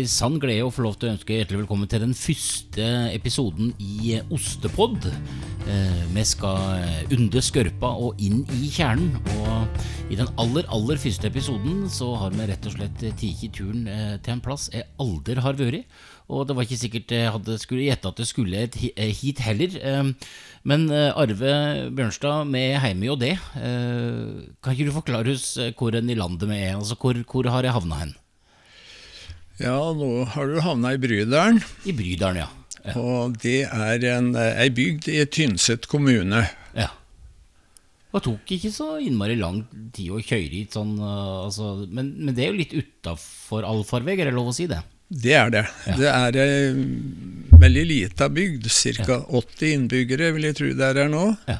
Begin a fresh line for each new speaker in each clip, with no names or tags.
eh, ei sann glede å få lov til å ønske hjertelig velkommen til den første episoden i eh, Ostepod. Eh, vi skal under unde skørpa og inn i kjernen. Og i den aller, aller første episoden så har vi rett og slett tatt turen eh, til en plass jeg aldri har vært. Og det var ikke sikkert jeg hadde skulle gjette at det skulle eh, hit heller. Eh, Men eh, Arve Bjørnstad, vi er hjemme jo det. Eh, Kan ikke du forklare oss eh, hvor i landet vi er? Altså hvor, hvor har jeg havna hen?
Ja, nå har du havna i Brydalen,
I Brydalen, ja. ja.
og det er en, ei bygd i Tynset kommune.
ja. Det tok ikke så innmari lang tid å kjøre hit, sånn, eh, altså, men, men det er jo litt utafor allfarvei, er det lov å si det?
Det er det.
Ja.
Det er ei veldig lita bygd, ca. 80 innbyggere vil jeg tro det er her nå.
Ja.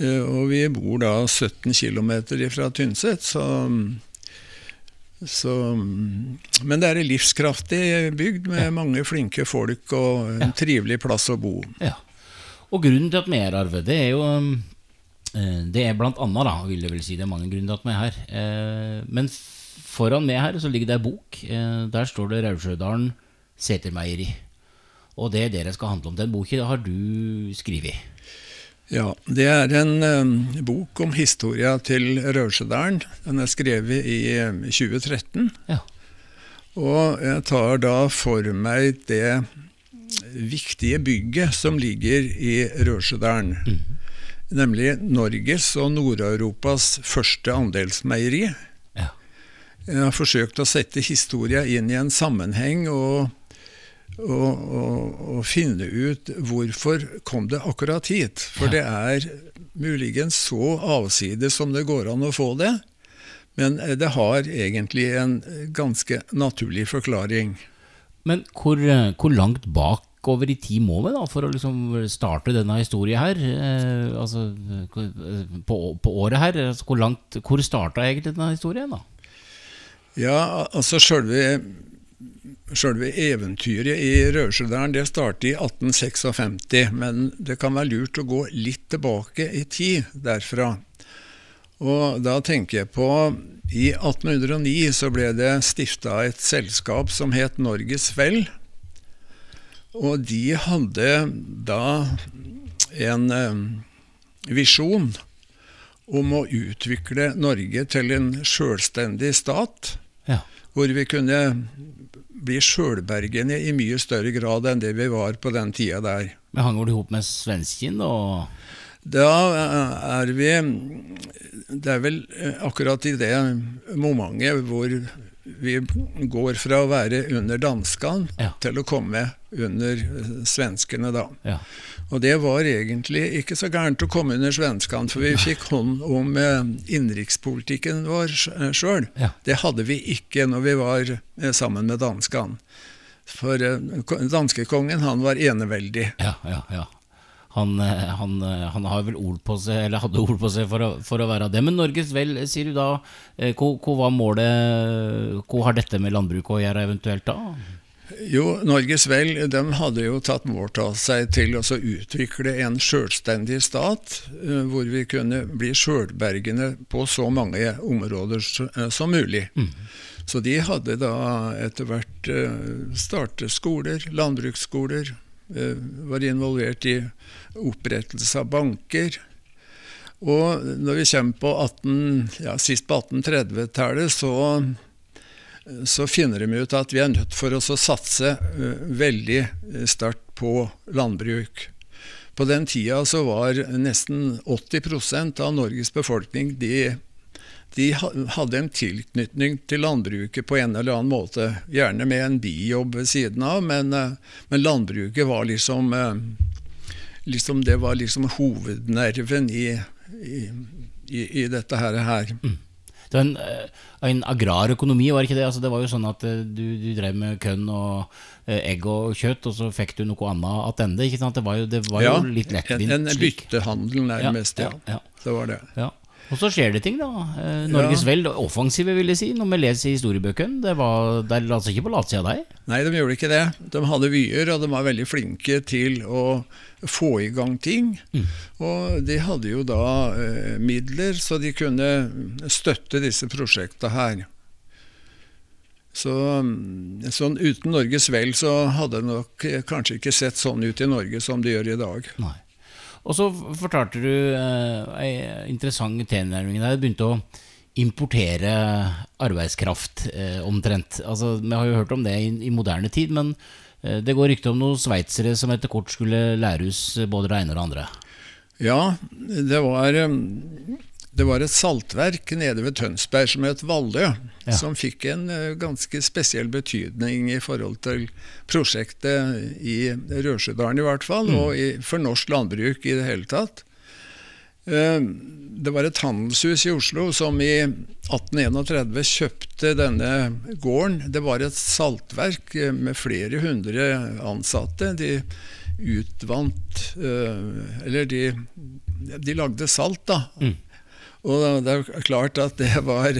Eh, Og vi bor da 17 km fra Tynset, så, så Men det er ei livskraftig bygd med mange flinke folk og en trivelig plass å bo.
Ja. Og grunnen til at vi er Arve, det er jo eh, Det er blant annet, da, vil jeg vel si. Det er mange grunner til at vi er her. Eh, Men foran meg her så ligger det ei bok. Eh, Der står det Raudsjødalen Setermeieri. Og det er det det skal handle om. Den boka har du skrevet.
Ja, det er en eh, bok om historia til Raursjødalen. Den er skrevet i eh, 2013.
Ja.
Og jeg tar da for meg det viktige bygget som ligger i Raursjødalen. Nemlig Norges og Nord-Europas første andelsmeieri.
Ja.
Jeg har forsøkt å sette historia inn i en sammenheng og, og, og, og finne ut hvorfor kom det akkurat hit. For det er muligens så avsides som det går an å få det. Men eh, det har egentlig en ganske naturlig forklaring.
Men hvor, eh, hvor langt bakover i tid må vi da for å liksom starte denne historien her? Eh, altså eh, på, på året her. Altså, hvor langt, hvor starta egentlig denne historien, da?
Ja, altså sjølve Selve eventyret i Raursjødalen det startet i 1856, men det kan være lurt å gå litt tilbake i tid derfra. Og da tenker jeg på I 1809 så ble det stifta et selskap som het Norges Vel. Og de hadde da en eh, visjon om å utvikle Norge til en sjølstendig stat
Ja.
hvor vi kunne bli sjølbergende i mye større grad enn det vi var på den tida der.
Men hang du ihop med svensken og
Da eh, er vi Det er vel eh, akkurat i det momentet hvor vi går fra å være under danskene
Ja.
til å komme under eh, svenskene, da.
Ja.
Og det var egentlig ikke så gærent å komme under svenskene, for vi fikk hånd om eh, innenrikspolitikken vår sjøl.
Ja.
Det hadde vi ikke når vi var eh, sammen med danskene. For eh, danskekongen, han var eneveldig.
Ja, ja, ja. Han, eh, han, eh, han har vel ord på seg, eller hadde ord på seg for å, for å være det. Men Norges Vel, sier du da. Hva, var målet hva har dette med landbruket å gjøre eventuelt da?
Jo, Norges Vel de hadde jo tatt mål av seg til å utvikle en sjølstendig stat, eh, hvor vi kunne bli sjølbergende på så mange områder eh, som mulig. Så de hadde da etter hvert eh, startet skoler, landbruksskoler, var involvert i opprettelse av banker. Og når vi kommer på 18, ja, sist på 1830-tallet, så så finner de ut at vi er nødt for oss å satse eh, veldig eh, sterkt på landbruk. På den tida så var nesten 80% av Norges befolkning de, de hadde en tilknytning til landbruket på en eller annen måte. Gjerne med en bijobb ved siden av, men, eh, men landbruket var liksom, liksom Det var liksom hovednerven i, i, i, dette her. her.
Det var en, eh, en agrarøkonomi, var ikke det? Altså, det var jo sånn at eh, du, du drev med kønn og eh, egg og kjøtt, og så fikk du noe annet attende. Det var jo, det var jo litt
en,
lettvint
en
en
byttehandel nærmest, ja.
ja, ja.
Det var det.
Ja. Og så skjer det ting, da. Eh, Norges
Ja.
Vel, offensive, vil jeg si, når vi leser historiebøkene. Det var det la seg ikke på latsida deg.
Nei, de gjorde ikke det. De hadde vyer, og de var veldig flinke til å få i gang ting. Og de hadde jo da eh, midler, så de kunne støtte disse prosjektene her. Så mm, sånn uten Norges vel så hadde det nok kanskje ikke sett sånn ut i Norge som det gjør i dag.
Nei. Og så fortalte du eh, interessant tilnærming der. Du begynte å importere arbeidskraft eh, omtrent. Altså, Vi har jo hørt om det i, i moderne tid, men eh, det går rykte om noen sveitsere som etter kort skulle lære ut både det ene og det andre.
Ja, det var um, det var et saltverk nede ved Tønsberg som het Vallø, ja. som fikk en uh, ganske spesiell betydning i forhold til prosjektet i Rørsjødalen i hvert fall, mm. og i, for norsk landbruk i det hele tatt. Uh, det var et handelshus i Oslo som i 1831 kjøpte denne gården. Det var et saltverk eh, med flere hundre ansatte. De utvant Eller de, de lagde salt, da. Mm. Og det er klart at det var,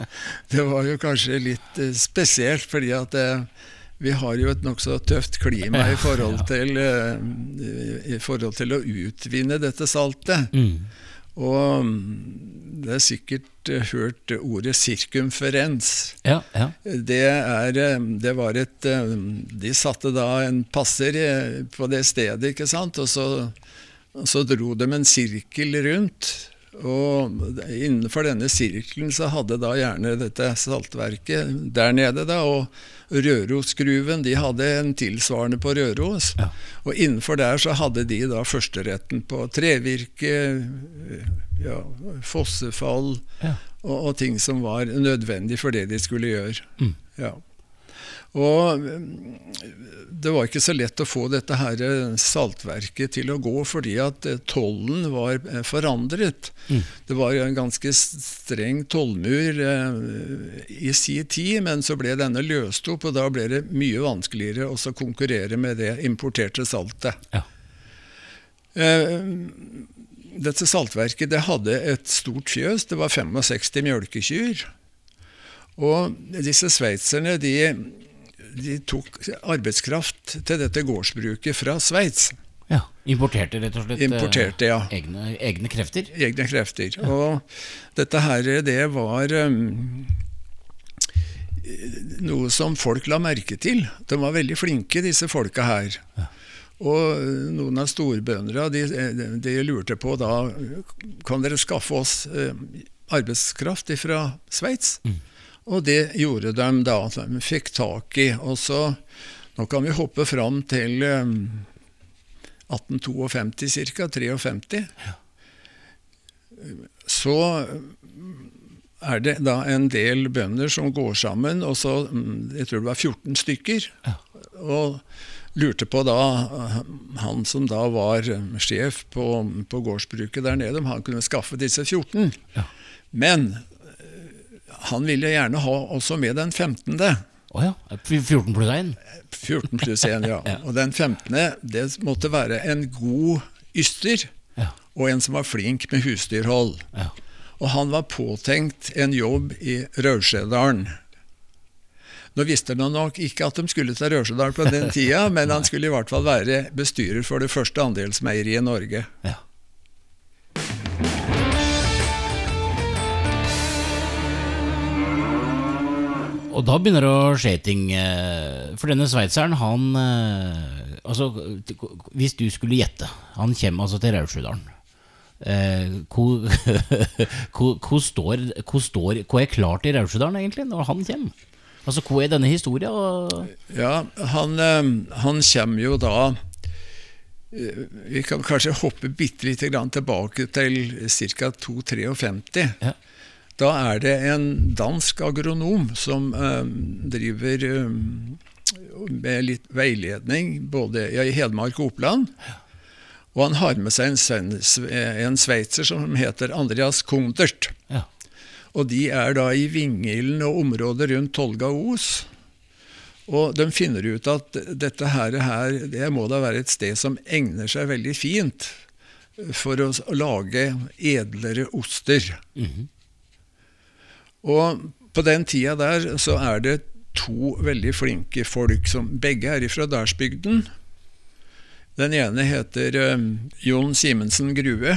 det var jo kanskje litt eh, spesielt, fordi at det, eh, vi har jo et nokså tøft klima i forhold, til, eh, i forhold til å utvinne dette saltet. Mm. Og mm, det er sikkert hørt ordet sirkumferens.
Ja, ja.
Det, er, det var et De satte da en passer på det stedet, ikke sant, og så, og så dro de en sirkel rundt. Og innenfor denne sirkelen så hadde da gjerne dette saltverket der nede, da, og Rørosgruven de hadde en tilsvarende på Røros. Ja. Og innenfor der så hadde de da førsteretten på trevirke, ja, fossefall ja. Og, og, ting som var nødvendig for det de skulle gjøre. Mm. Ja. Og mm, det var ikke så lett å få dette her eh, saltverket til å gå, fordi at eh, tollen var eh, forandret. Mm. Det var en ganske streng tollmur i sin tid, men så ble denne løst opp, og da ble det mye vanskeligere å konkurrere med det importerte saltet. Ja. Dette saltverket det hadde et stort fjøs, det var 65 mjølkekyr. Og disse sveitserne de de tok arbeidskraft til dette gårdsbruket fra Sveits.
Ja, Importerte rett og slett
importerte, ja.
egne, egne krefter?
Egne krefter. Ja. Og dette her, det var um, noe som folk la merke til. De var veldig flinke, disse folka her. Ja. Og noen av storbøndene de, de, lurte på da Kan dere skaffe oss uh, arbeidskraft fra Sveits? Mm. Og det gjorde de da. De fikk tak i. Og så Nå kan vi hoppe fram til 1852 ca. 53. Ja. Så er det da en del bønder som går sammen, og så Jeg tror det var 14 stykker. Ja. Og lurte på da Han som da var sjef på, på gårdsbruket der nede, om han kunne skaffe disse 14. Ja. Men han ville gjerne ha også med den 15.
Å oh ja. 14 pluss 1?
14 pluss 1, ja. ja. Og den 15. det måtte være en god yster, ja. og en som var flink med husdyrhold. Ja. Og han var påtenkt en jobb i Raursjedalen. Nå visste han nok ikke at de skulle til Rørsedal på den tida, men han skulle i hvert fall være bestyrer for det første andelsmeieriet i Norge. Ja.
Og da begynner det å skje ting. Eh, for denne sveitseren, han eh, Altså, hvis du skulle gjette Han kommer altså til Raudsjødalen. Eh, hvor, hvor, hvor, står, hvor, står, hvor er klart i Raudsjødalen egentlig, når han kommer? Altså, Hva er denne historien?
Ja, han, han kommer jo da Vi kan kanskje hoppe bitte lite grann tilbake til ca. 253. Ja. Da er det en dansk agronom som eh, driver eh, med litt veiledning både i Hedmark og Oppland. Og han har med seg en, en sveitser som heter Andreas Kundert. Ja. Og de er da i Vingilden og området rundt Tolga Os. Og de finner ut at dette her, her, det må da være et sted som egner seg veldig fint for å lage edlere oster. Mm -hmm. Og på den tida der så er det to veldig flinke folk som begge er fra Dalsbygden. Den ene heter uh, Jon Simensen Grue.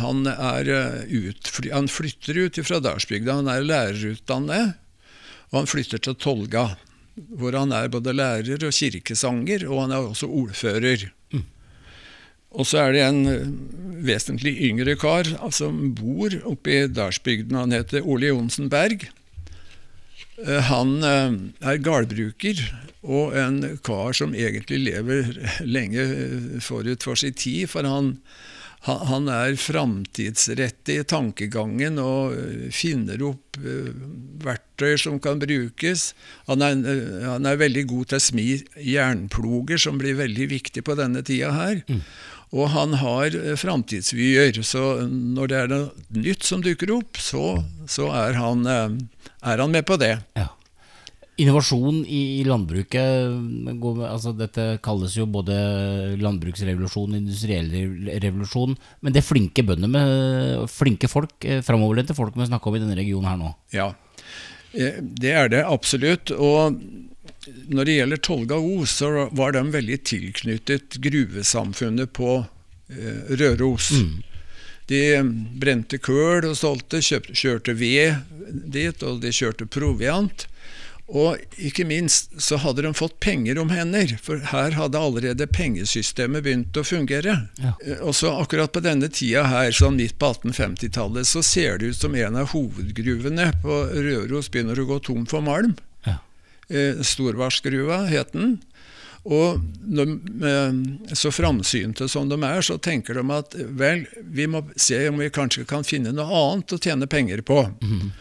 Han, er, uh, ut, han flytter ut fra Dalsbygda. Han er lærerutdannet. Og han flytter til Tolga, hvor han er både lærer og kirkesanger, og han er også ordfører. Og så er det en eh, vesentlig yngre kar som bor oppe i dalsbygden. Han heter Ole Johnsen Berg. Eh, han eh, er gardbruker og en kar som egentlig lever lenge forut for sin tid. For han, han er framtidsrettet i tankegangen og finner opp verktøy som kan brukes. Han er, han er veldig god til å smi jernploger, som blir veldig viktig på denne tida her. Mm. Og han har eh, framtidsvyer, så når det er noe nytt som dukker opp, så, så er, han, eh, er, han, med på det. Ja.
Innovasjon i landbruket, altså dette kalles jo både landbruksrevolusjon industriell revolusjon. Men det er flinke bønder med flinke folk, eh, framoverlente folk vi snakker om i denne regionen her nå?
Ja, det er det absolutt. Og når det gjelder Tolga O, så var de veldig tilknyttet gruvesamfunnet på eh, Røros. Mm. De brente kull og solgte, kjøpte, kjørte ved dit, og de kjørte proviant. Og ikke minst så hadde de fått penger om hender, for her hadde allerede pengesystemet begynt å fungere. Ja. Eh, og så akkurat på denne tida her, sånn midt på 1850-tallet, så ser det ut som en av hovedgruvene på Røros begynner å gå tom for malm. Eh, Storvarsgruva het den. Og når, eh, så framsynte som de er, så tenker de at vel, vi må se om vi kanskje kan finne noe annet å tjene penger på. Mm.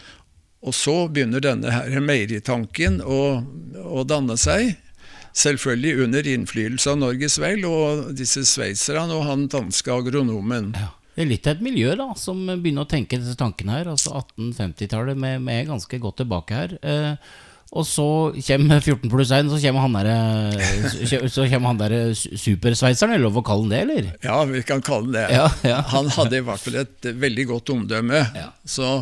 Og så begynner denne her meieritanken å, å danne seg. Selvfølgelig under innflytelse av Norges Vel og disse sveitserne og han danske agronomen. Ja.
Det er litt av et miljø da, som begynner å tenke disse tankene her. altså 1850-tallet, vi er ganske godt tilbake her. Eh, og så kommer 14 pluss 1, så kommer han der, så kommer han der supersveitseren. Er det lov å kalle han det, eller?
Ja, vi kan kalle han det. Ja, ja. Han hadde i hvert fall et veldig godt omdømme. Ja. Så,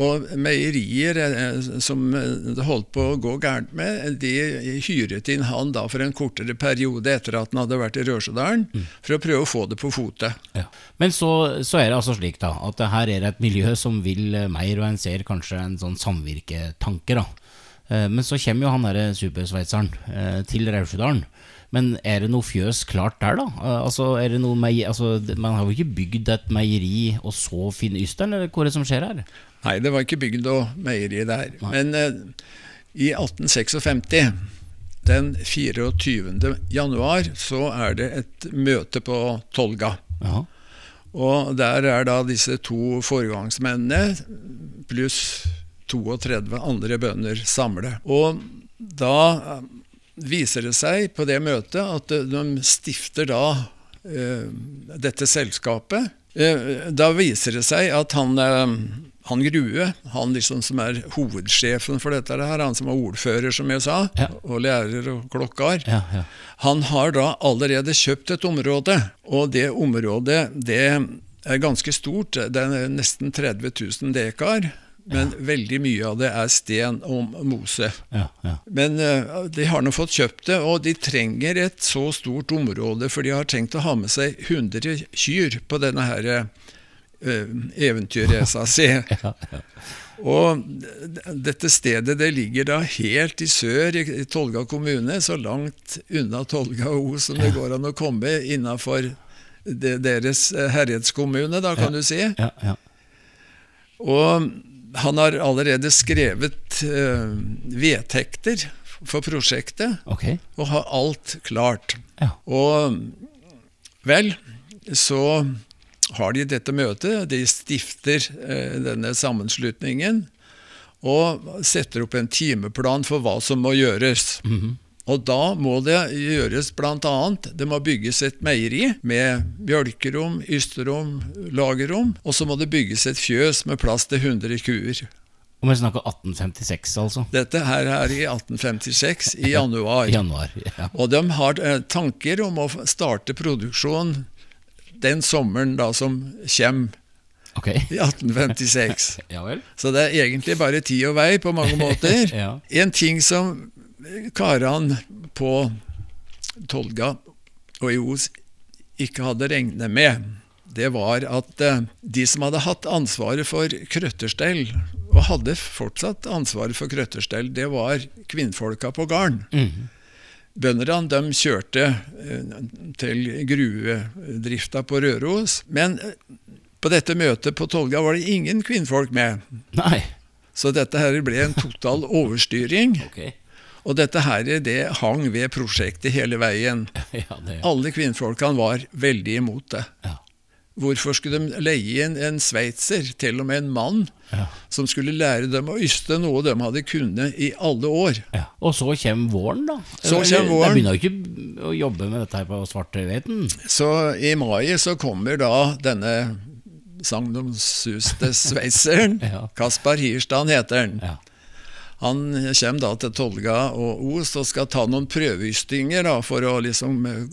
og meierier eh, som det holdt på å gå gærent med, de hyret inn han da for en kortere periode etter at han hadde vært i Rørsedalen, mm. for å prøve å få det på fote. Ja.
Men så, så, er det altså slik da, at her er det et miljø som vil mer, og en ser kanskje en sånn samvirketanke. da. Eh, men så kommer jo han derre supersveitseren eh, til Raudsjødalen. Men er det noe fjøs klart der, da? Eh, altså, er det noe altså, man har jo ikke bygd et meieri og så finne ysteren, eller hva er det som skjer her?
Nei, det var ikke bygd noe meieri der. Nei. Men eh, i 1856, den 24. januar, så er det et møte på Tolga. Aha. Og der er da disse to foregangsmennene pluss 32 andre bønder samle. Og da eh, viser det seg på det møtet at de stifter da eh, dette selskapet. Eh, da viser det seg at han, eh, han Grue, han liksom som er hovedsjefen for dette, her, han som er ordfører, som jeg sa, ja. og lærer og klokkar, ja, ja. han har da allerede kjøpt et område. Og det området det er ganske stort, det er nesten 30 000 dekar men ja. veldig mye av det er sten og mose. Ja, ja. Men uh, de har nå fått kjøpt det, og de trenger et så stort område, for de har tenkt å ha med seg 100 kyr på denne her uh, eventyrreisa si. Og dette stedet det ligger da helt i sør i, i Tolga kommune, så langt unna Tolga O som det går an å komme innafor deres eh, herredskommune, da kan du si. Og han har allerede skrevet uh, vedtekter for prosjektet okay. og har alt klart. Ja. Og vel, så har de dette møtet. De stifter uh, denne sammenslutningen og setter opp en timeplan for hva som må gjøres. Mm -hmm. Og da må det gjøres bl.a. det må bygges et meieri med bjølkerom, ysterom, lagerrom. Og så må det bygges et fjøs med plass til 100 kuer.
Og vi snakker 1856, altså?
Dette her er i 1856, i januar.
januar ja.
Og de har eh, tanker om å starte produksjon den sommeren da som kommer. Okay. I 1856. ja Så det er egentlig bare tid og vei på mange måter. ja. En ting som karene på Tolga og i Os ikke hadde regnet med, det var at eh, de som hadde hatt ansvaret for krøtterstell og hadde fortsatt ansvaret for krøtterstell, det var kvinnfolka på gården.
Mm.
Bøndene de kjørte eh, til gruvedrifta på Røros. Men eh, på dette møtet på Tolga var det ingen kvinnfolk med.
Nei.
Så dette her ble en total overstyring.
Ok.
Og dette her det hang ved prosjektet hele veien.
Ja, det
Alle kvinnfolkene var veldig imot det.
ja.
Hvorfor skulle de leie inn en sveitser, til og med en mann, som skulle lære dem å yste, noe de hadde kunnet i alle år?
Ja. Og så kommer våren, da.
Så kommer våren.
De begynner jo ikke å jobbe med dette her på svarteveten.
Så i mai så kommer da denne sagnomsuste sveitseren. Kaspar Hirstad heter han. Han kommer da til Tolga og Os og skal ta noen prøveystinger da, for å liksom eh,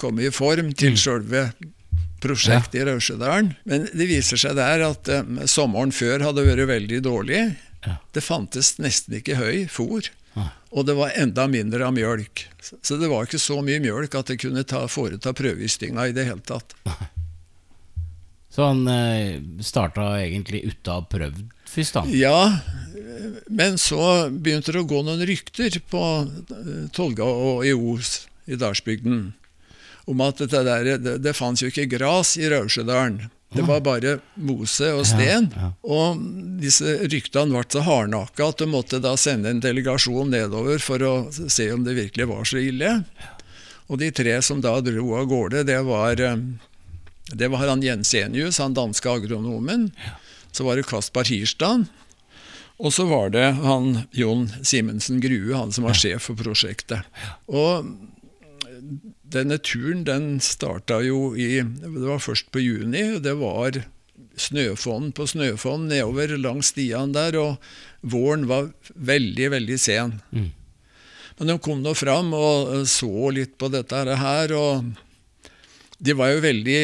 komme i form til sjølve prosjektet i Raudsjødalen. Men det viser seg der at um, sommeren før hadde vært veldig dårlig.
Ja.
Det fantes nesten ikke høy fôr,
Nei.
og det var enda mindre av mjølk. Så- det var ikke så mye mjølk at det kunne ta, foreta prøveystinga i det hele tatt.
Så han eh, starta egentlig ute av prøvd først, da.
Ja, men så begynte det å gå noen rykter på eh, Tolga og i Os i dalsbygden om at dette der, det, det fantes jo ikke gras i Raudsjødalen. Det var bare mose og sten.
Ja, ja.
Og disse ryktene ble så hardnakka at du måtte da sende en delegasjon nedover for å se om det virkelig var så ille. Og de tre som da dro av gårde, det var, eh, det var han Jensenius, han danske agronomen. Så var det Kaspar Hirstad. Og så var det han Jon Simensen Grue, han som var sjef for prosjektet. Og denne turen den starta jo i Det var først på juni. Det var snøfonn på snøfonn nedover langs stiene der, og våren var veldig, veldig sen.
Mm.
Men de kom nå fram og så litt på dette her, og de var jo veldig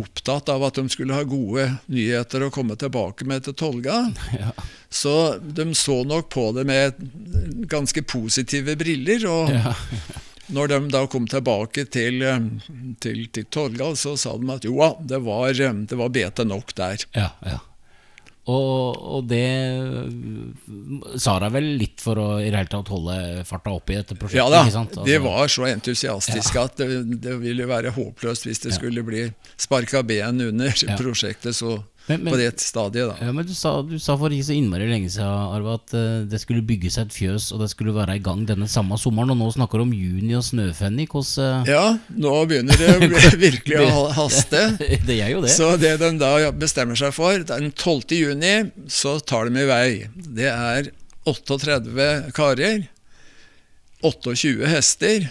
opptatt av at de skulle ha gode nyheter å komme tilbake med til Tolga.
Ja.
Så de så nok på det med ganske positive briller. og
Ja.
når de da kom tilbake til, til, til Tolga, så sa de at jo da, det var, det var bete nok der.
Ja, ja. Og, og det sa deg vel litt for å i det hele tatt holde farta oppe i dette prosjektet?
Ja da,
sant?
de
Altså-
var så entusiastiske at det, det ville være håpløst hvis det skulle bli sparka ben under
Ja.
prosjektet så,
Men- men-
på det stadiet. da.
Ja, men du sa, du sa for ikke så innmari lenge siden Arve, at uh, det skulle bygge seg et fjøs, og det skulle være i gang denne samme sommeren. Og nå snakker du om juni og snøfennik. Hvordan
Ja, nå begynner det virkelig å haste.
Det gjør jo det.
Så det de da bestemmer seg for, den 12. juni så tar de i vei. Det er 38 karer, 28 hester,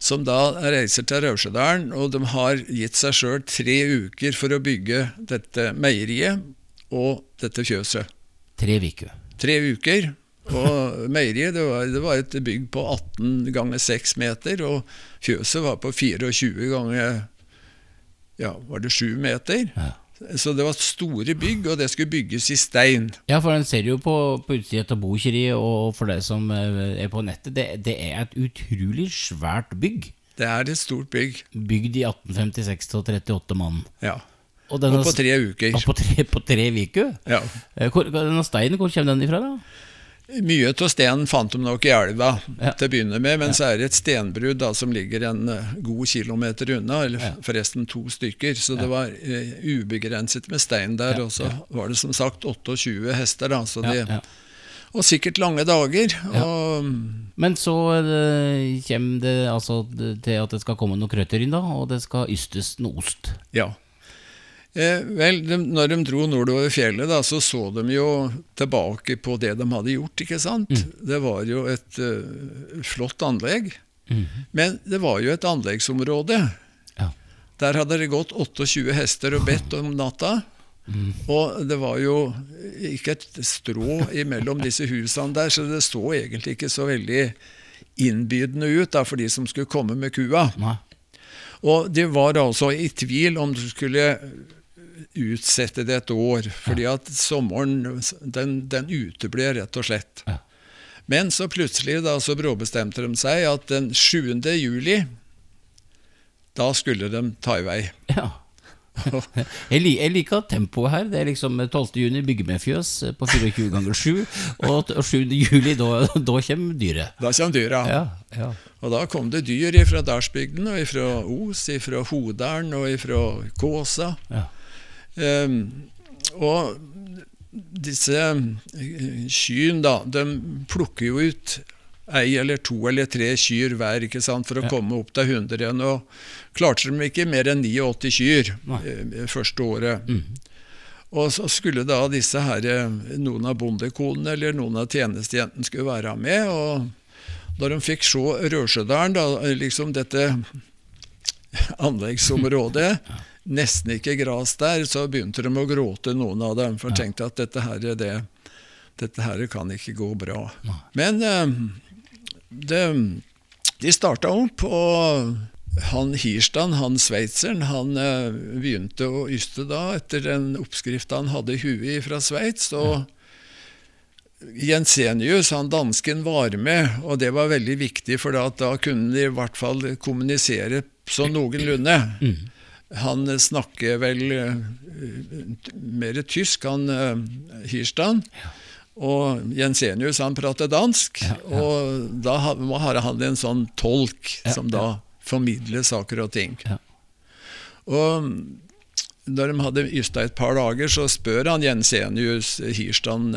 som da reiser til Raudsjødalen, og de har gitt seg sjøl tre uker for å bygge dette meieriet og dette fjøset.
Tre uker.
Tre uker. Og meieriet det var, det var et bygg på 18 ganger 6 meter, og fjøset var på 24 ganger ja, var det 7 meter.
Ja.
Så det var store bygg, og det skulle bygges i stein.
Ja, for den ser jo på, på utsida av Bokeriet, og for deg som eh, er på nettet, det, det er et utrolig svært bygg.
Det er et stort bygg.
Bygd i 1856 til 38 mann.
Ja.
Og, denne,
Og på tre uker.
og på tre, på tre uker?
Ja.
Eh, Hvor, denne steinen, hvor kommer den ifra, da?
Mye av steinen fant de nok i elva
Ja.
til å begynne med, men så er det et stenbrudd som ligger en eh, god kilometer unna, eller
Ja.
forresten to stykker. Så det var uh, ubegrenset med stein der.
Ja,
Og så var det som sagt 28 hester, da. Så
Ja, ja.
Og sikkert lange dager.
Ja.
Og
Men så uh, kommer det altså til at det skal komme noe krøtter inn, da, og det skal ystes noe ost.
ja. Eh, vel, de, når de dro nordover fjellet, da, så så de jo tilbake på det de hadde gjort. ikke sant? Det var jo et uh, flott anlegg. Men det var jo et anleggsområde.
Ja.
Der hadde det gått 28 hester og bedt om natta. Og det var jo ikke et strå imellom disse husene der, så det så egentlig ikke så veldig innbydende ut da, for de som skulle komme med kua.
Nei.
Og de var altså i tvil om du skulle utsette det et år, fordi at sommeren den, den uteble rett og slett. Men så plutselig da så bråbestemte de seg at den 7. juli da skulle de ta i vei.
Ja. Jeg, li, jeg liker tempoet her. Det er liksom 12. juni bygge med fjøs eh, på 24 ganger 7, og t- og 7. juli, da, da kommer dyret.
Da kommer dyra.
Ja, ja.
Og da kom det dyr fra Dalsbygden, og fra Os, fra Hodalen og fra Kåsa.
ja.
Ehm, og disse eh, kyrne, da, de plukker jo ut ei eller to eller tre kyr hver ikke sant, for å
Ja.
komme opp til 100 igjen. Og klarte de ikke mer enn 89 kyr
Nei.
eh, første året.
Mm.
Og så skulle da disse her, eh, noen av bondekonene eller noen av tjenestejentene skulle være med. og da de fikk se Rørsjødalen, da, liksom dette anleggsområdet, nesten ikke gras der, så begynte de å gråte, noen av dem. For
Ja.
tenkte at dette her, er det, dette her kan ikke gå bra. Men eh, det, de starta opp, og han Hirstand, han sveitseren, han eh, begynte å yste da etter den oppskrifta han hadde i huet fra Sveits. og Jensenius, han dansken, var med, og det var veldig viktig, for da, da kunne de i hvert fall kommunisere sånn noenlunde.
Mhm.
Han snakker vel eh, mer tysk, han uh, Hirstand. Og Jensenius han prater dansk,
Ja, ja.
og da må ha han en sånn tolk
Ja,
som da formidler saker og ting.
Ja.
Og da de hadde ysta et par dager, så spør han Jensenius Hirstand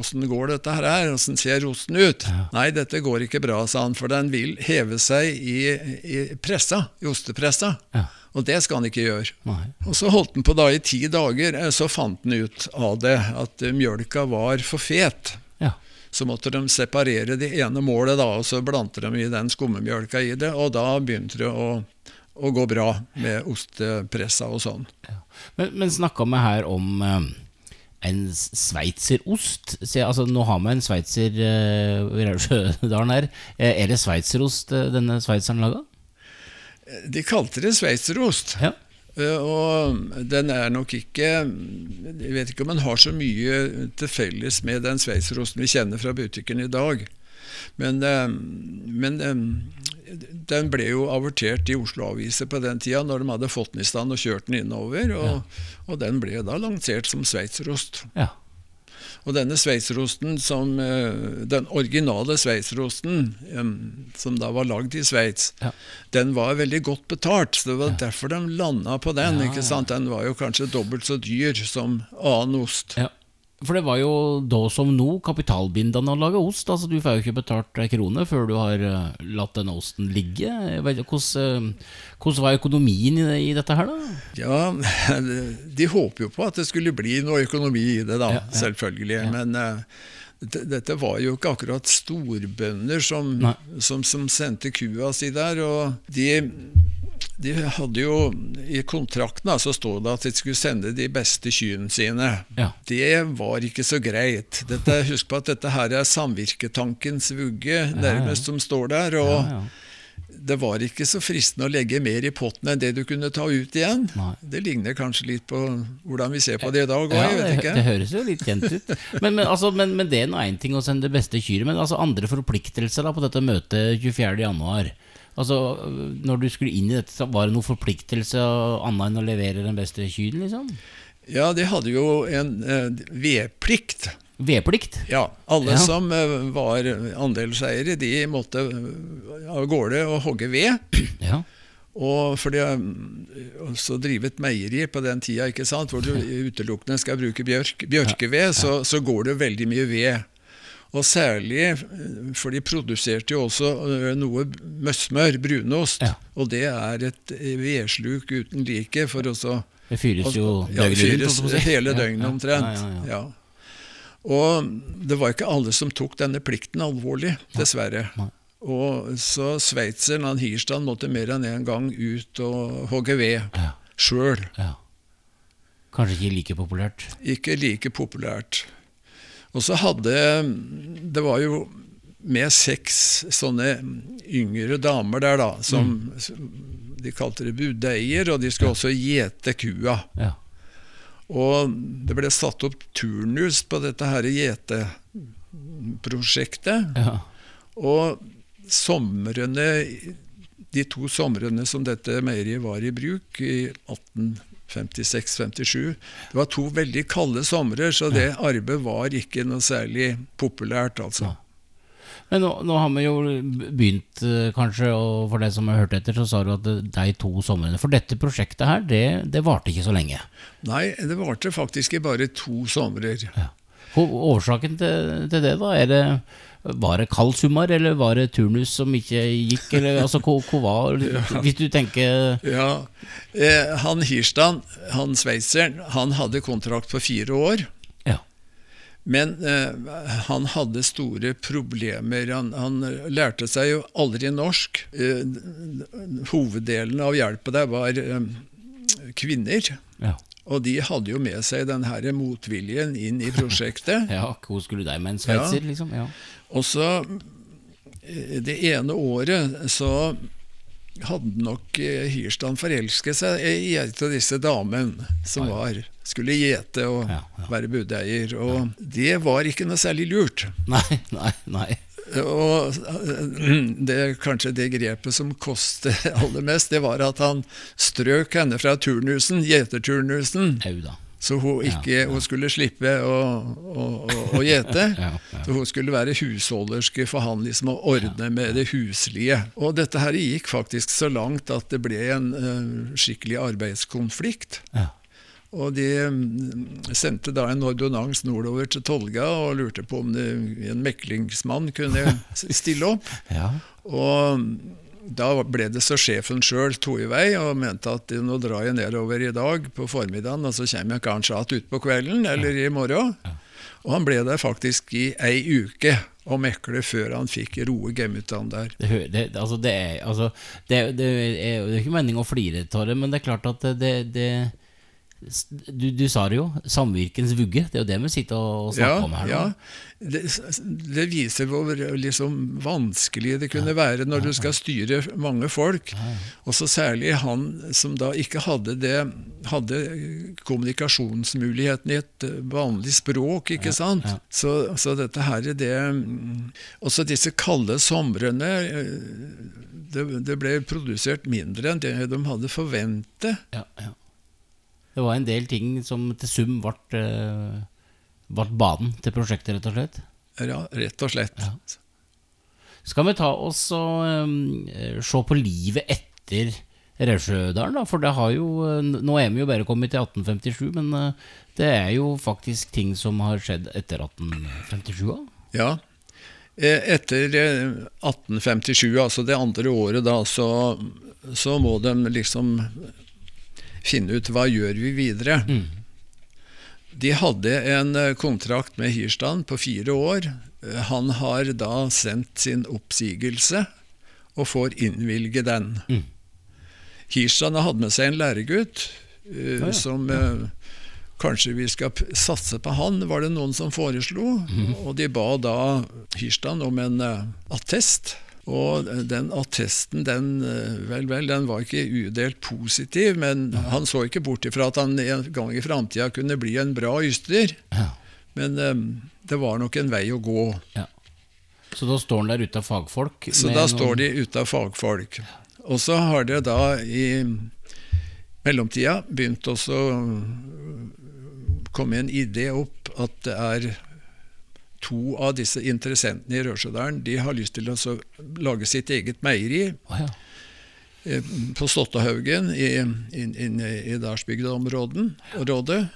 åssen går dette her, åssen ser osten ut? Nei, dette går ikke bra, sa han, for den vil heve seg i, i pressa, i ostepressa.
Ja.
Og det skal han ikke gjøre.
Nei.
Og så holdt han på da i ti dager, eh, så fant han ut av det at eh, mjølka var for fet.
Ja.
Så måtte de separere det ene målet, da, og så blandet de i den skummemjølka i det, og da begynte det å, å gå bra med ostepressa og sånn.
Men, men snakka vi her om eh, en sveitserost? Se, altså, nå har vi en sveitser uh, Raudsjødalen her. Er det sveitserost denne sveitseren laga?
De kalte det sveitserost.
Ja.
Eh, Og den er nok ikke Jeg vet ikke om den har så mye til felles med den sveitserosten vi kjenner fra butikken i dag. Men, eh, men eh, den ble jo avortert i Oslo-aviser på den tida, når de hadde fått den i stand og kjørt den innover. Og, og den ble da lansert som sveitserost.
ja.
Og denne sveitserosten, som, eh, den originale sveitserosten, som da var lagd i Sveits,
Ja.
den var veldig godt betalt. så Det var derfor de landa på den.
Ja,
ikke sant? Den var jo kanskje dobbelt så dyr som annen ost.
ja. For det var jo da som nå kapitalbindende å lage ost. Altså Du får jo ikke betalt ei krone før du har eh, latt denne osten ligge. Vet Hvordan, eh, hvordan var økonomien i, i dette her, da?
Ja, de håper jo på at det skulle bli noe økonomi i det, da,
Ja, ja.
selvfølgelig. Men eh, dette, var jo ikke akkurat storbønder som, som, som sendte kua si der. Og de, de hadde jo I kontrakten så stod det at de skulle sende de beste kyrne sine.
Ja.
Det var ikke så greit. Dette, husk på at dette her er samvirketankens vugge, nærmest, som står der. og. Det var ikke så fristende å legge mer i potten enn det du kunne ta ut igjen.
Nei.
Det ligner kanskje litt på hvordan vi ser på det i dag òg,
Ja,
jeg vet
det,
ikke.
det høres jo litt kjent ut. Men, men, altså, men, men det er nå én ting å sende det beste kyret, men altså andre forpliktelser da på dette møtet 24.1. Altså, når du skulle inn i dette, var det noen forpliktelse annet enn å levere den beste kyren, liksom?
Ja, de hadde jo en eh, vedplikt.
Vedplikt?
Ja, alle
Ja.
som eh, var andelseiere, de måtte eh, av gårde og hogge ved.
Ja.
Og for det har også drive et meieri på den tida, ikke sant, hvor du utelukkende skal bruke bjørk, bjørkeved, så, så går det veldig mye ved. Og særlig, eh, for de produserte jo også eh, noe møssmør, brunost,
Ja.
og det er et eh, vedsluk uten like for å så
Det fyres jo døgnet rundt.
fyres
å si.
hele
Ja,
døgnet
ja,
omtrent.
Ja, ja, ja.
Ja. Og det var ikke alle som tok denne plikten alvorlig, dessverre.
Nei.
Og så sveitseren han Hirstad måtte mer enn én en gang ut og hogge ved
Ja,
sjøl.
ja. Kanskje ikke like populært.
Ikke like populært. Og så hadde Det var jo med seks sånne yngre damer der, da, som De kalte det budeier, og de skulle også gjete kua.
Ja.
Og det ble satt opp turnus på dette her gjeteprosjektet.
ja.
Og somrene, de to somrene som dette meieriet var i bruk, i 1856-57 Det var to veldig kalde somre, så det arbeidet var ikke noe særlig populært, altså.
Men nå, nå, har vi jo begynt, eh, kanskje, og for deg som har hørt etter, så sa du at de to somrene For dette prosjektet her, det, det varte ikke så lenge?
Nei, det varte faktisk i bare to somrer. Ja.
Årsaken til, til, det, da? Er det, var det kald sommer, eller var det turnus som ikke gikk? Eller, altså, hva, var. Hvis du tenker
Ja, eh, Han Hirstand, han sveitseren, han hadde kontrakt på fire år. Men eh, han hadde store problemer. Han, han, lærte seg jo aldri norsk. Eh, hoveddelen av hjelpa der var eh, kvinner. Ja. Og de hadde jo med seg den her motviljen inn i prosjektet.
ja, Hvor skulle de med en sveitser, ja. liksom? Ja.
Og så eh, det ene året så hadde nok eh, Hirstand forelsket seg i en av disse damene som var, skulle gjete og ja, ja. være budeier. Og ja. det var ikke noe særlig lurt.
Nei, nei, nei.
Og eh, det, kanskje det grepet som kostet aller mest, det var at han strøk henne fra turnusen, gjeterturnusen. Så hun, ikke, ja, ja. hun skulle slippe å, å, å, å gjete. ja, så hun skulle være husholderske for han liksom å ordne med det huslige. Og dette her gikk faktisk så langt at det ble en uh, skikkelig arbeidskonflikt. Og de um, sendte da en ordonnans nordover til Tolga og lurte på om det, en meklingsmann kunne stille opp. Og da ble det så sjefen sjøl vei og mente at nå drar jeg nedover i dag på formiddagen, og så kommer jeg kanskje igjen utpå kvelden eller i morgen. Og han ble der faktisk i ei uke og mekle før han fikk roe gemutene der.
Det, det, altså det, er, altså det, det, er, jo ikke meningen å flire av det, men det er klart at det, du, du, sa det jo, samvirkens vugge. Det er jo det vi sitter og snakker
ja,
om her nå.
Ja, det, det, viser hvor liksom, vanskelig det kunne ja, være når ja, du skal styre mange folk. Og så særlig han som da ikke hadde det hadde kommunikasjonsmuligheten i et vanlig språk, ikke sant? Så, så, dette her er det Også disse kalde somrene det, det ble produsert mindre enn det de hadde forventet.
Ja, ja. Det var en del ting som til sum ble, uh, ble banen til prosjektet, rett og slett?
Ja, rett og slett. Ja.
Skal vi ta oss og um, se på livet etter Raudsjødalen, da? For det har jo uh, Nå er vi jo bare kommet til 1857, men det er jo faktisk ting som har skjedd etter 1857 òg?
Ja. Etter 1857, altså det andre året, da, så, så må de liksom finne ut hva gjør vi videre. Mm. De hadde en eh, kontrakt med Hirstand på fire år. Eh, han har da sendt sin oppsigelse og får innvilge den. Mm. Hirstand hadde med seg en læregutt uh, ja, ja. som uh, Kanskje vi skal satse på han, var det noen som foreslo. Mm. Og de ba da Hirstand om en uh, attest. Og den attesten, den, eh, vel, vel, den var ikke udelt positiv, men ja. han så ikke bort ifra at han en gang i framtida kunne bli en bra yster. Ja. Men um, det var nok en vei å gå. Ja.
Så da står han der ute av fagfolk?
Så da noen... står de ute av fagfolk. Og så har det da i mellomtida begynt også å komme en idé opp at det er to av disse interessentene i Rørsjødalen de har lyst til å lage sitt eget meieri. Oh, ja. Eh, på Stottahaugen i, in, in, i Dalsbygda-området.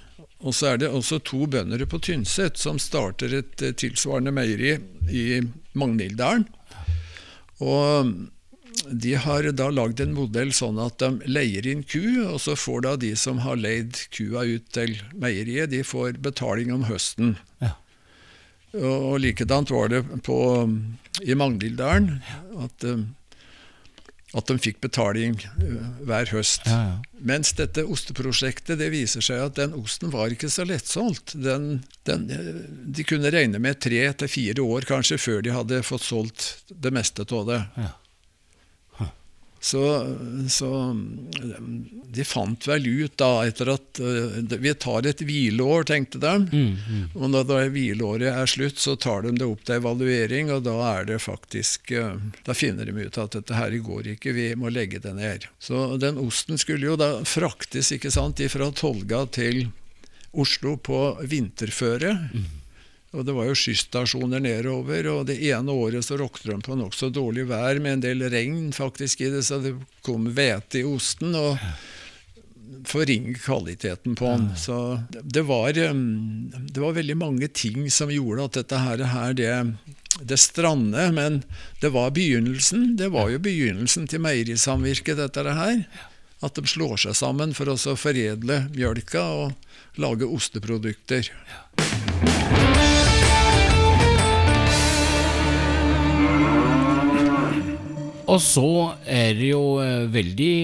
Og så er det også to bønder på Tynset som starter et eh, tilsvarende meieri i Magnhilddalen. Og de har da lagd en modell sånn at de leier inn ku, og så får da de som har leid kua ut til meieriet, de får betaling om høsten. Ja. Og likedan var det på, i Magnhilddalen. At, eh, at de fikk betaling eh, hver høst. Ja, ja. Mens dette osteprosjektet det viser seg at den osten var ikke så lettsolgt. Den, den, eh, de kunne regne med tre til fire år kanskje før de hadde fått solgt det meste av det. Ja. Så, så, de fant vel ut da, etter at uh, vi tar et hvileår, tenkte de. Mm, mm. Og når da hvileåret er slutt, så tar de det opp til evaluering, og da er det faktisk uh, Da finner de ut at dette her går ikke, vi må legge det ned. Så den osten skulle jo da fraktes ikke sant, fra Tolga til Oslo på vinterføre. Mm. Og Det var jo skystasjoner nedover, og det ene året så råkte de på nokså dårlig vær med en del regn faktisk i det, så det kom hvete i osten. og forringe kvaliteten på den. Så det var, um, det var, veldig mange ting som gjorde at dette her det, det strandet, men det var begynnelsen. Det var jo begynnelsen til meierisamvirket, dette her. At de slår seg sammen for å foredle mjølka og lage osteprodukter. Ja.
Og så er det jo eh, veldig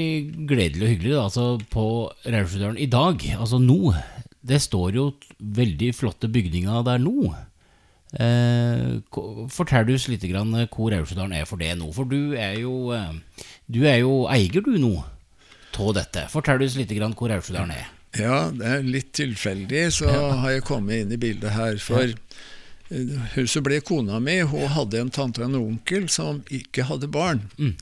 gledelig og hyggelig da, altså på Raursjødalen i dag, altså nå. Det står jo veldig flotte bygninger der nå. Eh, fortell oss litt grann eh, hvor Raursjødalen er for det nå. For du er jo, eh, du er jo eier du nå av dette. Fortell oss litt grann hvor Raursjødalen er.
Ja, det er litt tilfeldig så har jeg kommet inn i bildet her. For ja. som ble kona mi. Hun hadde en tante og en onkel som ikke hadde barn. Mm.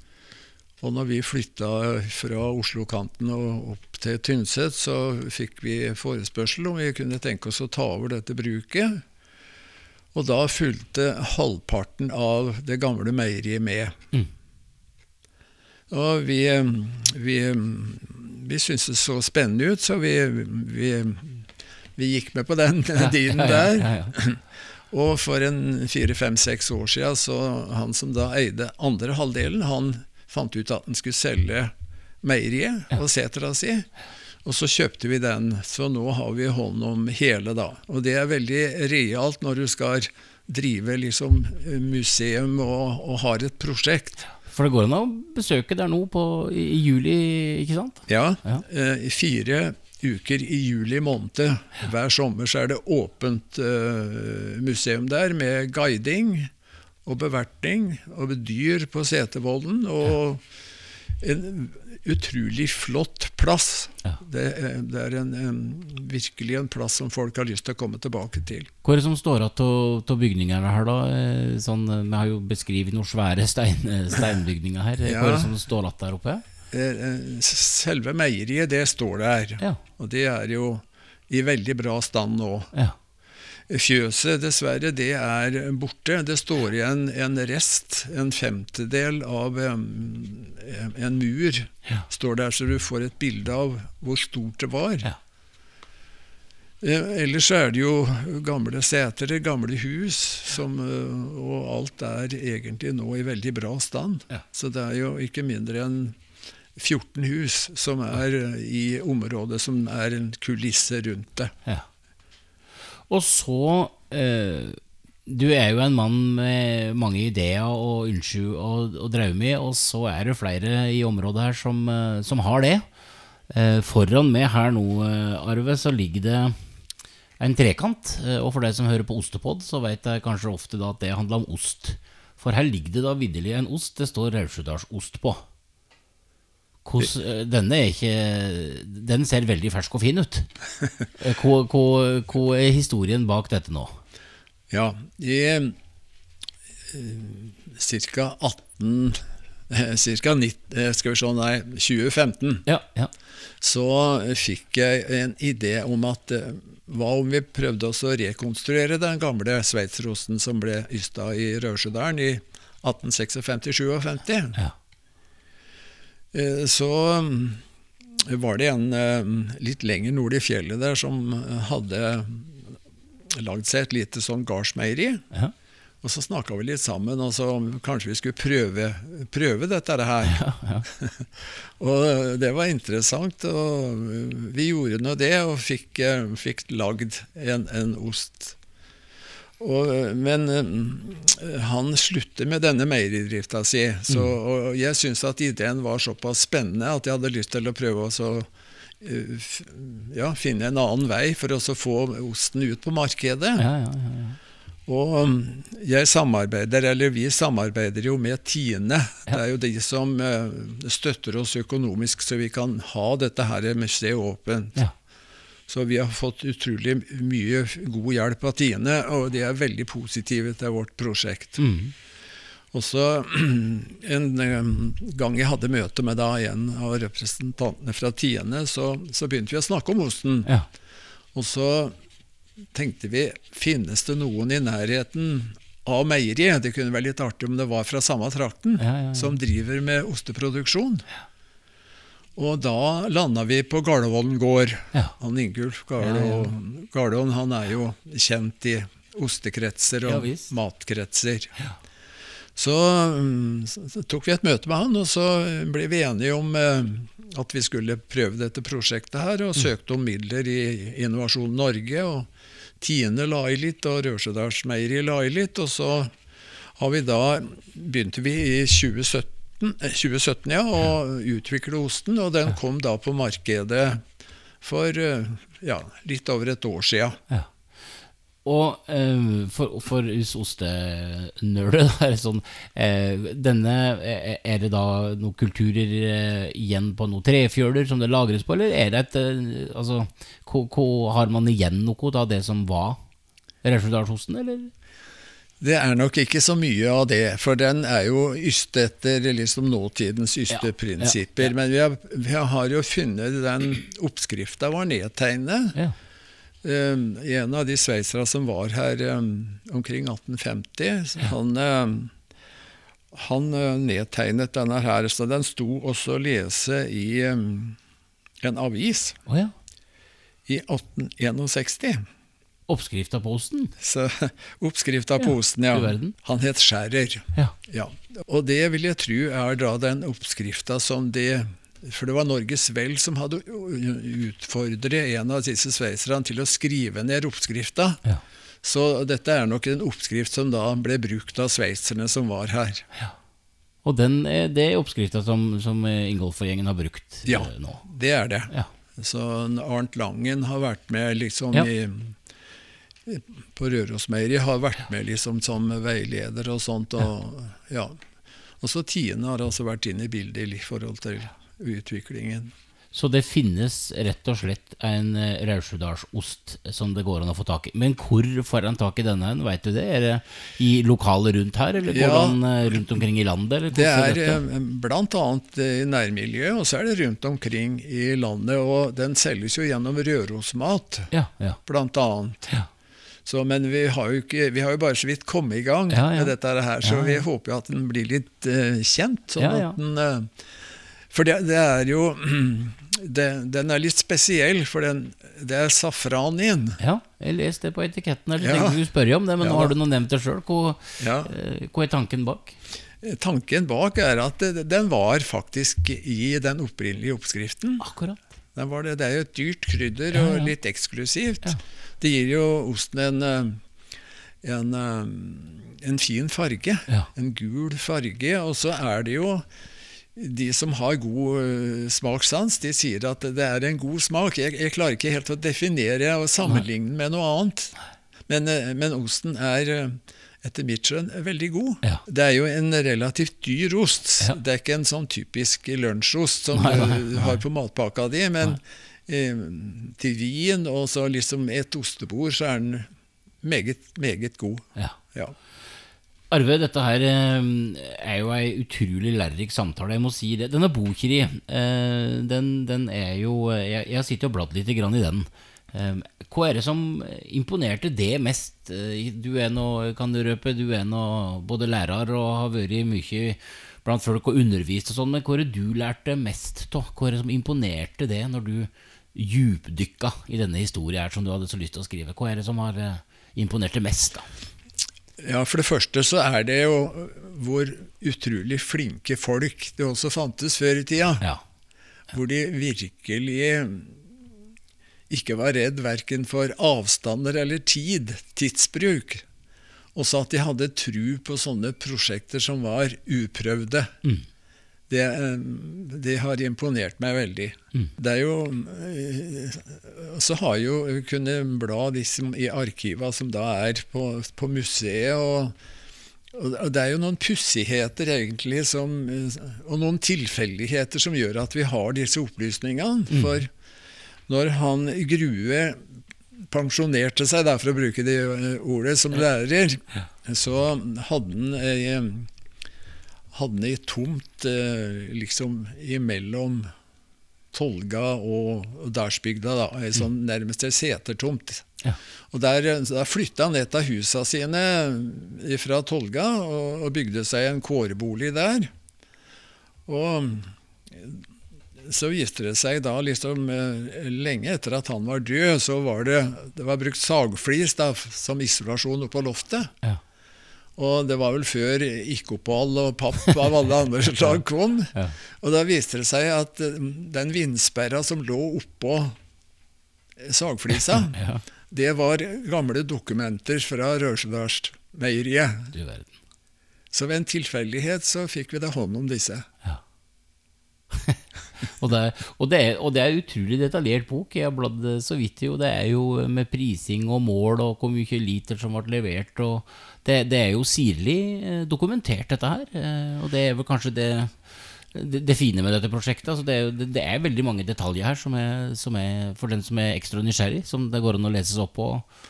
Og når vi flytta fra Oslo-kanten og opp til Tynset, så fikk vi forespørsel om vi kunne tenke oss å ta over dette bruket. Og da fulgte halvparten av det gamle meieriet med. Mm. Og vi, vi, vi syntes det så spennende ut, så vi, vi, vi gikk med på den dealen der. Ja, ja, ja, og for en fire-fem-seks år siden, så han som da eide andre halvdelen, han fant ut at han skulle selge meieriet og setra si. Og så kjøpte vi den, så nå har vi hånd om hele, da. Og det er veldig realt når du skal drive liksom museum og, og har et prosjekt.
For det går an å besøke der nå på, i, i juli, ikke sant?
Ja. ja. Eh, fire uker i juli måned. Hver sommer så er det åpent uh, museum der med guiding og bevertning og dyr på Setervollen. Og en utrolig flott plass. Ja. Det, det, er en, en, virkelig en plass som folk har lyst til å komme tilbake til.
Hva er det som står igjen av bygningene her, da? Eh, sånn, vi har jo beskrevet noen svære stein, steinbygninger her. Hva er det som står igjen der oppe?
Eh, selve meieriet, det står der. Ja. Og det er jo i veldig bra stand nå. Ja. Fjøset, dessverre, det er borte. Det står igjen en rest, en femtedel av en, en mur, ja. står der, så du får et bilde av hvor stort det var. Ja. Eh, ellers er det jo gamle seter, gamle hus, som, eh, og alt er egentlig nå i veldig bra stand. Ja. Så det er jo ikke mindre enn 14 hus som er i området som er en kulisse rundt det. Ja.
Og så eh, Du er jo en mann med mange ideer og å, å drømme og så er det flere i området her som, eh, som har det. Eh, foran meg her nå, eh, Arve, så ligger det en trekant. Eh, og for deg som hører på Ostepod, så vet jeg kanskje ofte at det handler om ost. For her ligger det da vitterlig en ost det står Raudsjødalsost på. Hos, eh, denne er ikke Den ser veldig fersk og fin ut. Eh, hva, hva, hva er historien bak dette nå?
Ja, i eh, ca. 18 Ca. 2015
ja, ja.
så fikk jeg en idé om at hva om vi prøvde oss å rekonstruere den gamle sveitserosten som ble ysta i Rørsjødalen i 1856-57? Ja. Eh, så mm, var det en eh, litt lenger nord i fjellet der som hadde lagd seg et lite sånn gardsmeieri. Ja. Og så snakka vi litt sammen, og så kanskje vi skulle prøve, prøve dette her. Ja, ja. og det var interessant, og vi gjorde nå det, og fikk, eh, fikk lagd en, en ost og, men uh, han slutter med denne meieridrifta si. Så, mm. og jeg syns at ideen var såpass spennende at jeg hadde lyst til å prøve å uh, ja, finne en annen vei for å få osten ut på markedet. Ja, ja, Og um, jeg samarbeider, eller vi samarbeider jo med Tine. Det er jo de som eh, støtter oss økonomisk, så vi kan ha dette her museet åpent.
Ja.
Så vi har fått utrolig mye god hjelp av Tine, og de er veldig positive til vårt prosjekt.
Mm.
Og så En eh, gang jeg hadde møte med da en av representantene fra Tiende, så, så begynte vi å snakke om osten.
Ja.
Og så tenkte vi finnes det noen i nærheten av meieriet, det kunne være litt artig om det var fra samme trakten,
Ja, ja, ja.
som driver med osteproduksjon. Og da landa vi på Garlevollen gård.
Ja.
Han Ingulf
Ja, ja.
Han er jo kjent i ostekretser og
ja,
matkretser. Så, mm, så, så tok vi et møte med han, og så ble vi enige om eh, at vi skulle prøve dette prosjektet her,
Mm.
og søkte om midler i Innovasjon Norge. og Tine la i litt, og Rørsedalsmeieriet la i litt. Og så har vi da begynte vi i 2017, eh, 2017 ja, og utvikle osten, og den kom da på markedet for eh, ja, litt over et år sia.
Ja. Og eh, for, for hos er det sånn eh, Denne eh, Er det da noen kulturer eh, igjen på noen trefjøler som det lagres på, eller er det et eh, Altså, har man igjen noe av det som var Raudsjødalsosten, eller?
Det er nok ikke så mye av det, for den er jo yste etter liksom nåtidens ysteprinsipper.
ja, ja.
Men vi har, vi har jo funnet den oppskrifta var nedtegnet.
Ja.
Um, en av de sveitsere som var her um, omkring 1850, så han, um, han uh, nedtegnet denne her, så den sto også å lese i en avis
oh, ja.
i 1861.
Oppskrifta på osten?
Så Oppskrifta på
Ja,
osten, ja. Han het Skjærer.
Ja.
Ja. Og det vil jeg tro er da den oppskrifta som det For det var Norges Vel som hadde utfordret en av disse sveitserne til å skrive ned oppskrifta.
Ja.
Så dette er nok en oppskrift som da ble brukt av sveitserne som var her.
Og den, er- det er oppskrifta som, som eh, Ingolf og gjengen har brukt
Ja.
nå?
Ja, Det er det.
Ja.
Så Arnt Langen har vært med liksom
Ja.
i på Rørosmeieriet har vært med liksom som veileder og sånt. Og, ja. og så Tine har altså vært inne i bildet i forhold til utviklingen.
Så det finnes rett og slett en eh, som det går an å få tak i. Men hvor får en tak i denne, hen, veit du det? Er det i lokalet rundt her, eller går
Ja.
den eh, rundt omkring i landet? Eller
Det er
dette?
eh, annet i nærmiljøet, og så er det rundt omkring i landet. Og den selges jo gjennom Rørosmat,
Ja, ja, ja.
Så, men vi har, ikke, vi har jo bare så vidt kommet i gang
Ja, ja.
med dette her, så vi håper jo at den blir litt uh, kjent. Sånn. At den, Uh, for det, det er jo det, Den er litt spesiell, for den, det er safran i den.
ja, jeg leste det på etiketten. Jeg
Ja.
tenkte du spørre om det, men
Ja.
nå har du nå nevnt det sjøl. Hva,
Ja.
eh, hva er tanken bak?
Tanken bak er at den var faktisk i den opprinnelige oppskriften.
Akkurat.
Det, det er jo et dyrt krydder
Ja,
og litt eksklusivt.
Ja.
Det gir jo osten en, eh, en, eh, en fin farge.
Ja.
En gul farge. Og så er det jo de som har god eh, smakssans, de sier at det er en god smak. Jeg, jeg klarer ikke helt å definere og sammenligne med noe annet. Men, men osten er etter mitt skjønn veldig god.
Ja.
Det er jo en relativt dyr ost.
Ja.
Det er ikke en sånn typisk lunsjost som
Nei, nei,
du har på matpakka di, men eh, til vin og så liksom et ostebord, så er den meget, meget god.
Ja.
Ja.
Arve, dette her eh, er jo ei utrolig lærerik samtale, jeg må si det. Denne Bokiri, eh, den, den er jo eh, Jeg, jeg sitter og bladd litt i den. Eh, Hva er det som imponerte det mest? Eh, Du er nå, kan du røpe, du er nå både lærer og har vært mye blant folk og undervist og sånn, men hva er det du lærte mest av? Hva er det som imponerte det når du djupdykka i denne historien her som du hadde så lyst til å skrive? Hva er det som har eh, imponert det mest, da?
Ja, For det første så er det jo hvor utrolig flinke folk det også fantes før i tida.
Ja.
Hvor de virkelig ikke var redd verken for avstander eller tid, tidsbruk. Og så at de hadde tru på sånne prosjekter som var uprøvde. det, eh, det, har imponert meg veldig. Mm. Det er jo eh, Så har jo kunnet bla liksom i arkiva som da er på, på museet. og, og det er jo noen pussigheter egentlig som, og noen tilfeldigheter som gjør at vi har disse opplysningene. Mm. For når han Grue pensjonerte seg, da, for å bruke det ordet, som lærer, så hadde han ei hadde ei tomt eh, liksom imellom Tolga og Dalsbygda, da, sånn mm. nærmest ei setertomt. Ja. Og Der, der flytta han et av husa sine fra Tolga og, og bygde seg en kårbolig der. Og så viste det seg da, liksom eh, lenge etter at han var død, så var det, det var brukt sagflis da, som isolasjon oppå loftet. Ja. Og det var vel før ikke-opphold og papp av alle andre slag kom. Ja. Og da viste det seg at eh, den vindsperra som lå oppå sagflisa, ja. det var gamle dokumenter fra Rørsedalsmeieriet. Så ved en tilfeldighet så fikk vi da hånd om disse. Ja.
og, det og, det er, og, det er, utrolig detaljert bok. Jeg har bladd så vidt i, og det er jo med prising og mål og hvor mye liter som ble levert. Det, det er jo sirlig eh, dokumentert, dette her. Eh, og det er vel kanskje det, det, fine med dette prosjektet. Altså er, det, er, veldig mange detaljer her som er, som er, for den som er ekstra nysgjerrig, som det går an å lese seg opp og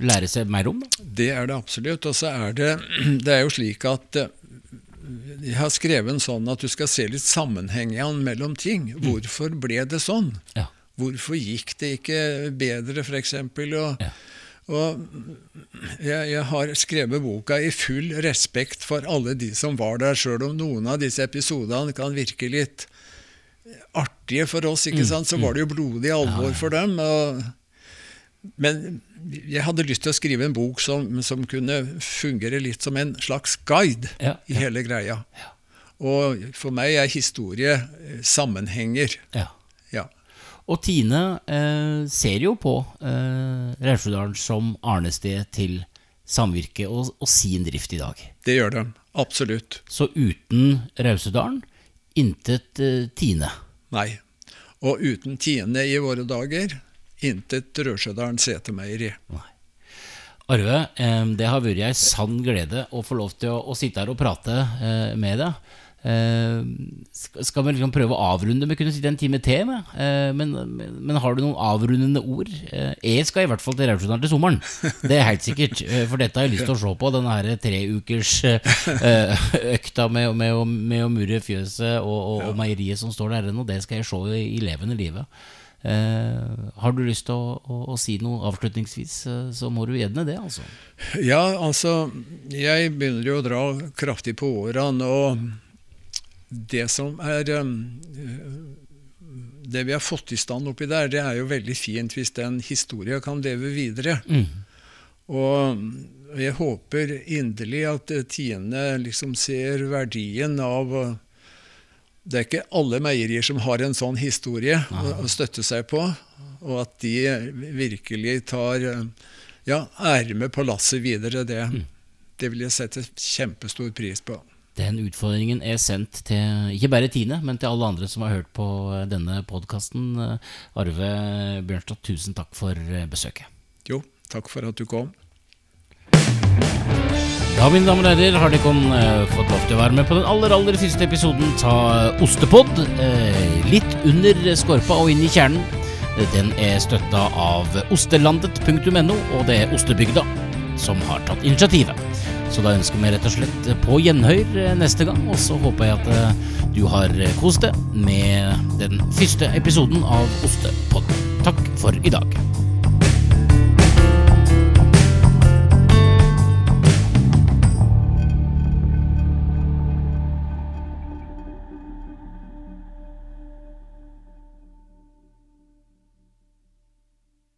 lære seg mer om.
Det er det absolutt. Og så er det, det er jo slik at eh, jeg har skrevet en sånn at du skal se litt sammenhengen mellom ting. Mm. Hvorfor ble det sånn? Ja. Hvorfor gikk det ikke bedre, f.eks.? Og, ja. og jeg, jeg, har skrevet boka i full respekt for alle de som var der, sjøl om noen av disse episodene kan virke litt artige for oss, ikke mm. sant? så var det jo blodig alvor for dem. Og, men jeg hadde lyst til å skrive en bok som, som kunne fungere litt som en slags guide ja, i hele greia. Ja. Og for meg er historie eh, sammenhenger. Ja.
ja. Og Tine eh, ser jo på eh, Raudsjødalen som arnested til samvirke og, og, sin drift i dag.
Det gjør de. Absolutt.
Så uten Rausedalen, intet eh, Tine.
Nei. Og uten Tine i våre dager, intet Rødsjødalen setermeieri.
Arve, det har vært ei sann glede å få lov til å, å sitte her og prate eh, med deg. Skal vi liksom prøve å avrunde? Vi kunne sitte en time til. Eh, men, men, har du noen avrundende ord? Eh, jeg skal i hvert fall til Raudsjødalen til sommeren. Det er helt sikkert. For dette har jeg lyst til å se på. Denne her treukers økta med, med, med, å mure fjøset og, og, og, meieriet som står der ennå. Det skal jeg se i levende livet. Eh, har du lyst til å, å, å, si noe avslutningsvis, eh, så må du gjerne det, altså.
Ja, altså Jeg begynner jo å dra kraftig på årene, og det som er eh, Det vi har fått i stand oppi der, det er jo veldig fint hvis den historien kan leve videre. Mm. Og jeg håper inderlig at Tine liksom ser verdien av det er ikke alle meierier som har en sånn historie å, støtte seg på, og at de virkelig tar ja, ermet på lasset videre. Det, mm. det vil jeg sette kjempestor pris på.
Den utfordringen er sendt til ikke bare Tine, men til alle andre som har hørt på denne podkasten. Arve Bjørnstad, tusen takk for besøket.
Jo, takk for at du kom.
Ja, mine damer og herrer, har dere uh, fått lov til å være med på den aller aller første episoden av Ostepod. Uh, litt under skorpa og inn i kjernen. Den er støtta av ostelandet.no, og det er Ostebygda som har tatt initiativet. Så da ønsker vi rett og slett på gjenhør eh, neste gang, og så håper jeg at du har kost deg med den første episoden av Ostepod. Takk for i dag.